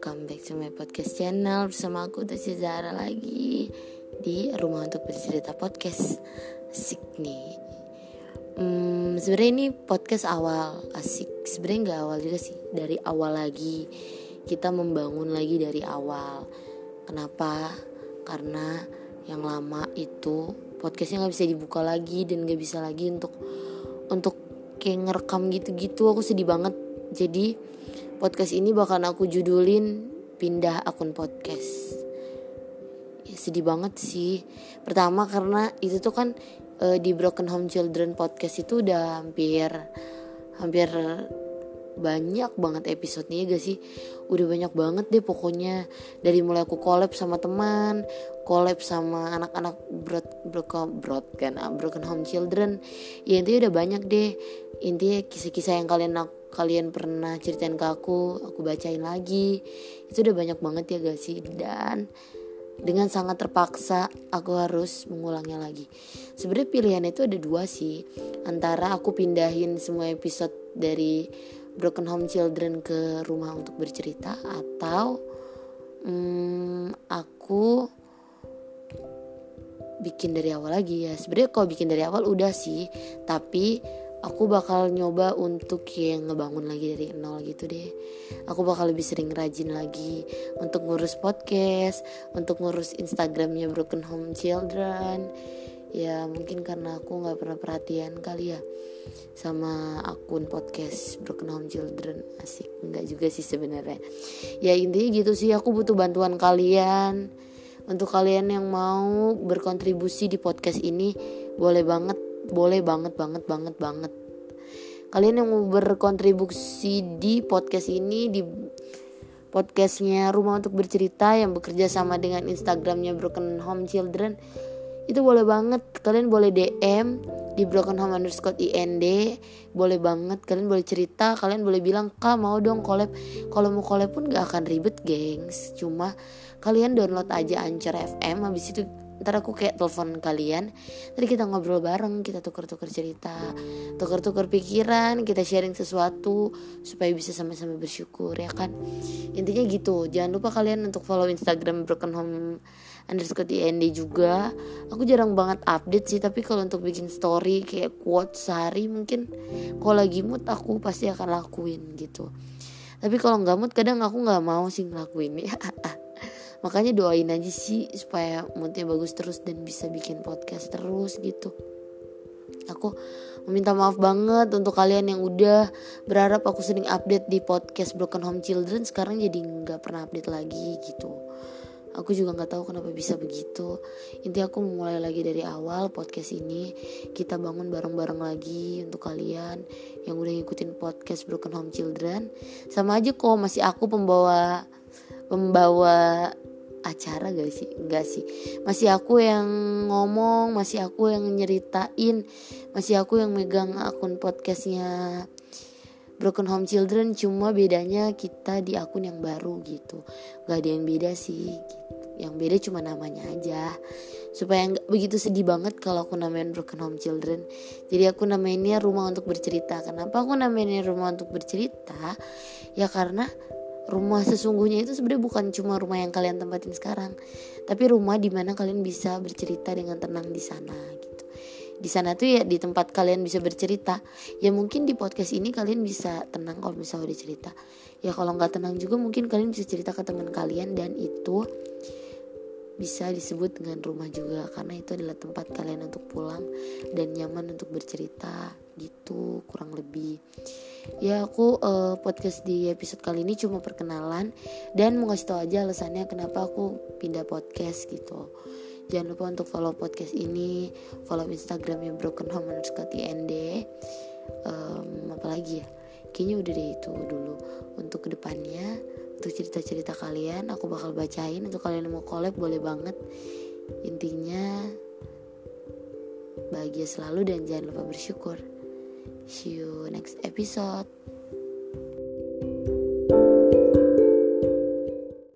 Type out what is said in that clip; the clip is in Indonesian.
welcome back to my podcast channel. Bersama aku Tasya Zara lagi di Rumah Untuk Bercerita Podcast. Asik nih. Hmm, Sebenarnya ini podcast awal. Asik. Sebenarnya nggak awal juga sih. Dari awal lagi. Kita membangun lagi dari awal. Kenapa? Karena yang lama itu podcastnya nggak bisa dibuka lagi dan nggak bisa lagi untuk untuk kayak ngerekam gitu-gitu. Aku sedih banget. Jadi podcast ini bakal aku judulin pindah akun podcast. Ya, sedih banget sih. Pertama karena itu tuh kan e, di Broken Home Children podcast itu udah hampir hampir banyak banget episodenya ya gak sih? Udah banyak banget deh pokoknya. Dari mulai aku collab sama teman collab sama anak-anak broad broken broad kan broken home children. Ya intinya udah banyak deh. Intinya kisah-kisah yang kalian kalian pernah ceritain ke aku aku bacain lagi. Itu udah banyak banget ya gak sih. Dan dengan sangat terpaksa aku harus mengulangnya lagi. Sebenarnya pilihan itu ada dua sih. Antara aku pindahin semua episode dari Broken Home Children ke rumah untuk bercerita atau hmm, aku bikin dari awal lagi ya. Sebenarnya kalau bikin dari awal udah sih. Tapi aku bakal nyoba untuk yang ngebangun lagi dari nol gitu deh. Aku bakal lebih sering rajin lagi untuk ngurus podcast untuk ngurus instagramnya broken home children. Ya mungkin karena aku nggak pernah perhatian kali ya sama akun podcast broken home children. Asik nggak juga sih sebenarnya. Ya intinya gitu sih aku butuh bantuan kalian. Untuk kalian yang mau berkontribusi di podcast ini boleh banget boleh banget banget banget banget. Kalian yang mau berkontribusi di podcast ini di podcastnya rumah untuk bercerita yang bekerja sama dengan instagramnya broken home children itu boleh banget. Kalian boleh dm di broken home underscore ind boleh banget kalian boleh cerita. Kalian boleh bilang kak mau dong collab. Kalau mau collab pun gak akan ribet gengs. Cuma kalian download aja Anchor FM habis itu ntar aku kayak telepon kalian. Tadi kita ngobrol bareng kita tuker-tuker cerita tuker-tuker pikiran kita sharing sesuatu supaya bisa sama-sama bersyukur ya kan? Intinya gitu. Jangan lupa kalian untuk follow Instagram Broken Home underscore IND juga. Aku jarang banget update sih tapi kalau untuk bikin story kayak quote sehari mungkin kalau lagi mood aku pasti akan lakuin gitu. Tapi kalau nggak mood kadang aku nggak mau sih ngelakuin ya makanya doain aja sih supaya moodnya bagus terus dan bisa bikin podcast terus gitu. Aku meminta maaf banget untuk kalian yang udah berharap aku sering update di podcast Broken Home Children sekarang jadi nggak pernah update lagi gitu. Aku juga nggak tahu kenapa bisa begitu. Intinya aku mulai lagi dari awal podcast ini. Kita bangun bareng-bareng lagi untuk kalian yang udah ngikutin podcast Broken Home Children. Sama aja kok masih aku pembawa pembawa acara gak sih? Enggak sih. Masih aku yang ngomong masih aku yang nyeritain masih aku yang megang akun podcastnya Broken Home Children. Cuma bedanya kita di akun yang baru gitu. Gak ada yang beda sih gitu. yang beda cuma namanya aja. Supaya nggak begitu sedih banget kalau aku namain Broken Home Children. Jadi aku namainnya rumah untuk bercerita. Kenapa aku namainnya rumah untuk bercerita? Ya karena rumah sesungguhnya itu sebenarnya bukan cuma rumah yang kalian tempatin sekarang tapi rumah di mana kalian bisa bercerita dengan tenang di sana gitu. Di sana tuh ya di tempat kalian bisa bercerita. Ya mungkin di podcast ini kalian bisa tenang kalau misalnya udah cerita. Ya kalau nggak tenang juga mungkin kalian bisa cerita ke teman kalian dan itu bisa disebut dengan rumah juga karena itu adalah tempat kalian untuk pulang dan nyaman untuk bercerita gitu kurang lebih. Ya aku uh, podcast di episode kali ini cuma perkenalan dan mau kasih tau aja alasannya kenapa aku pindah podcast gitu. Jangan lupa untuk follow podcast ini follow instagramnya broken home underscore tnd um, apalagi ya? Kayaknya udah deh itu dulu. Untuk ke depannya untuk cerita-cerita kalian aku bakal bacain. Untuk kalian yang mau collab boleh banget. Intinya bahagia selalu dan jangan lupa bersyukur. See you next episode